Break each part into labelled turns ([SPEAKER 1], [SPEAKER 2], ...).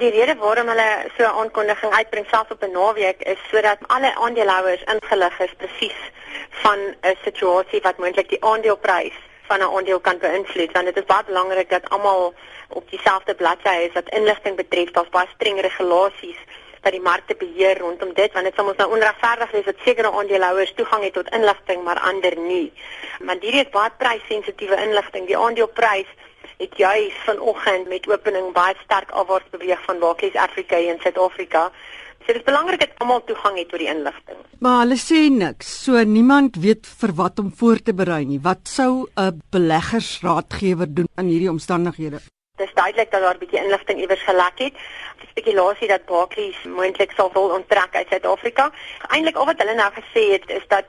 [SPEAKER 1] Die rede waarom hulle so 'n aankondiging uitbring selfs op 'n naweek is sodat alle aandeelhouers ingelig is presies van 'n situasie wat moontlik die aandeleprys van 'n aandeel kan beïnvloed want dit is baie belangrik dat almal op dieselfde bladsy is wat inligting betref. Daar's baie streng regulasies wat die markte beheer rondom dit want dit sal ons nou onregverdig wees dat sekere aandeelhouers toegang het tot inligting maar ander nie. Want hierdie is baie prysensitiewe inligting. Die aandeleprys het juis vanoggend met opening baie sterk afwaarts beweeg van Barclays Africa in Suid-Afrika. So dit is belangrik dat almal toegang het tot die inligting.
[SPEAKER 2] Maar hulle sê niks. So niemand weet vir wat om voor te berei nie. Wat sou 'n beleggersraadgewer doen in hierdie omstandighede?
[SPEAKER 1] Dit is duidelik dat daar 'n bietjie inligting iewers gelek het. Die spekulasie dat Barclays moontlik sal wil onttrek uit Suid-Afrika. Eintlik al wat hulle nou gesê het is dat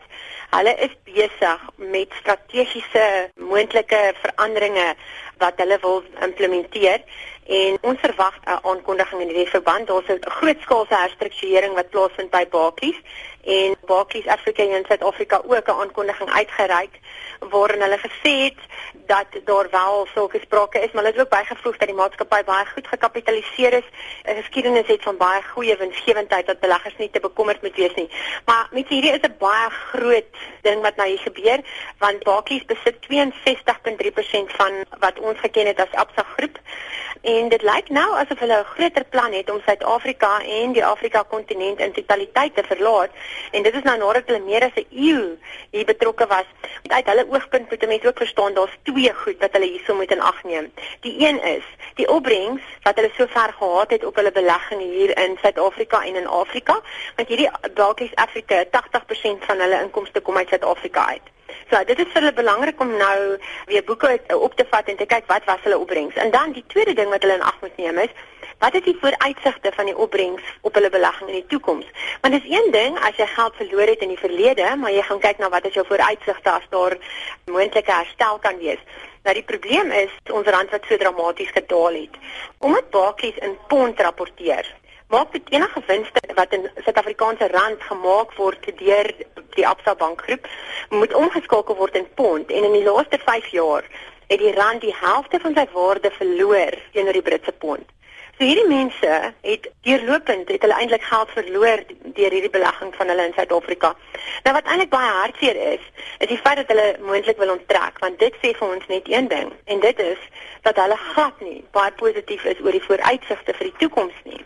[SPEAKER 1] hulle is besig met strategiese moontlike veranderinge wat hulle wil implementeer en ons verwag 'n aankondiging in hierdie verband. Daar's 'n grootskaalse herstrukturering wat plaasvind by Barclays en Barclays Africa in Suid-Afrika ook 'n aankondiging uitgereik waarin hulle gesê het dat daar wel sulke sprake is, maar hulle het ook bygevoeg dat die maatskappy baie goed gekapitaliseer is, 'n geskiedenis het van baie goeie winsgewendheid wat beleggers nie te bekommerd moet wees nie. Maar met hierdie is 'n baie groot ding wat nou hier gebeur, want Barclays besit 62.3% van wat ons geken het as Absa Groep en dit lyk nou asof hulle 'n groter plan het om Suid-Afrika en die Afrika kontinent in totaliteit te verlaat en dit is nou nadat hulle meer as 'n eeu hier betrokke was. Uit hulle oogpunt moet mense ook verstaan daar's twee goed wat hulle hierso moet in ag neem. Die een is die opbrengs wat hulle sover gehad het op hulle belegging hier in Suid-Afrika en in Afrika, want hierdie Barclays Africa 80% van hulle inkomste kom uit Suid-Afrika uit. So dit is vir hulle belangrik om nou weer boeke op te vat en te kyk wat was hulle opbrengs. En dan die tweede ding wat hulle in ag moet neem is wat is die vooruitsigte van die opbrengs op hulle belegging in die toekoms? Want dis een ding as jy geld verloor het in die verlede, maar jy gaan kyk na wat is jou vooruitsigte as daar moontlike herstel kan wees. Nou die probleem is ons rand wat so dramaties gedaal het. Omdat Barclays in pond rapporteer, maak dit enige winste wat in Suid-Afrikaanse rand gemaak word deur die Absa bankgroep moet omgeskakel word in pond en in die laaste 5 jaar het die rand die helfte van sy waarde verloor teenoor die Britse pond. So hierdie mense het deurlopend het hulle eintlik geld verloor deur hierdie belegging van hulle in Suid-Afrika. Nou wat eintlik baie hartseer is, is die feit dat hulle moontlik wil onttrek want dit sê vir ons net een ding en dit is dat hulle glad nie baie positief is oor die vooruitsigte vir die toekoms nie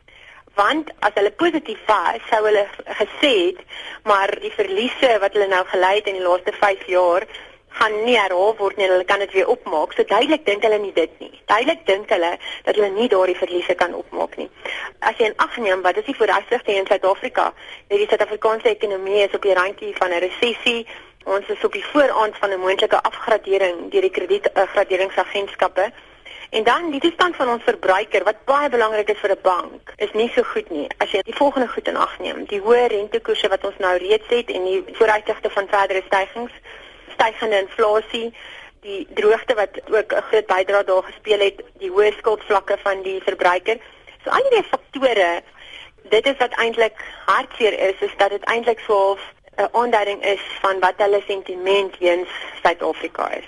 [SPEAKER 1] want as hulle positief was, sou hulle gesê het, maar die verliese wat hulle nou gely het in die laaste 5 jaar gaan nie herhaal word nie. Hulle kan dit weer opmaak. So duidelik dink hulle nie dit nie. Duidelik dink hulle dat hulle nie daardie verliese kan opmaak nie. As jy in ag neem wat is die vooruitsigte in Suid-Afrika? Die Suid-Afrikaanse ekonomie is op die randjie van 'n resessie. Ons is op die vooraand van 'n moontlike afgradering deur die kredietgraderingsagentskappe. Uh, En dan die toestand van ons verbruiker wat baie belangrik is vir 'n bank, is nie so goed nie. As jy die volgende goed in ag neem, die hoë rentekoerse wat ons nou reeds het en die vooruitsigte van verdere stygings, stygende inflasie, die droogte wat ook 'n groot bydrae daar gespeel het, die hoë skuldvlakke van die verbruiker. So al hierdie faktore, dit is wat eintlik hartseer is, is dat dit eintlik so 'n aanduiding is van wat hulle sentiment teenoor Suid-Afrika is.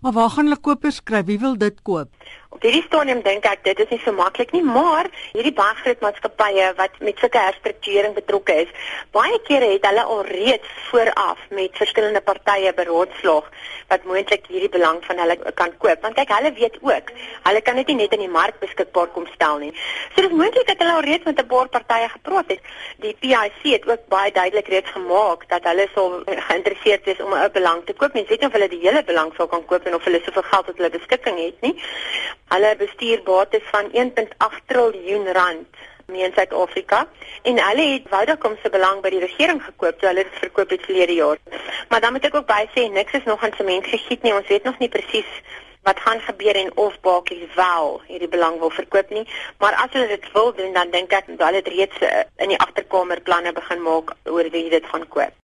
[SPEAKER 2] Maar waar gaan hulle kopers kry? Wie wil dit koop?
[SPEAKER 1] Op hierdie stadium dink ek dit is nie so maklik nie, maar hierdie baie groot maatskappye wat met sulke herstrukturering betrokke is, baie kere het hulle al reeds vooraf met verskillende partye beraadslaag wat moontlik hierdie belang van hulle kan koop. Want kyk, hulle weet ook, hulle kan dit nie net in die mark beskikbaar kom stel nie. So dis moontlik dat hulle al reeds met 'n paar partye gepraat het. Die PIC het ook baie duidelik reeds gemaak dat hulle sou geïnteresseerd is om 'n belang te koop. Mens weet nie of hulle die hele belang sou kan koop en of hulle soveel geld tot hulle beskikking het nie. Hulle bestuur bates van 1.8 triljoen rand mee in Suid-Afrika en hulle het Vodacom se belang by die regering gekoop toe hulle dit verkoop het verlede jaar. Maar dan moet ek ook by sê niks is nog aan sement gegiet nie. Ons weet nog nie presies wat gaan gebeur en of Barclays wel hierdie belang wil verkoop nie. Maar as hulle dit wil doen, dan dink ek hulle het reeds eh, in die agterkamer planne begin maak oor wie dit gaan koop.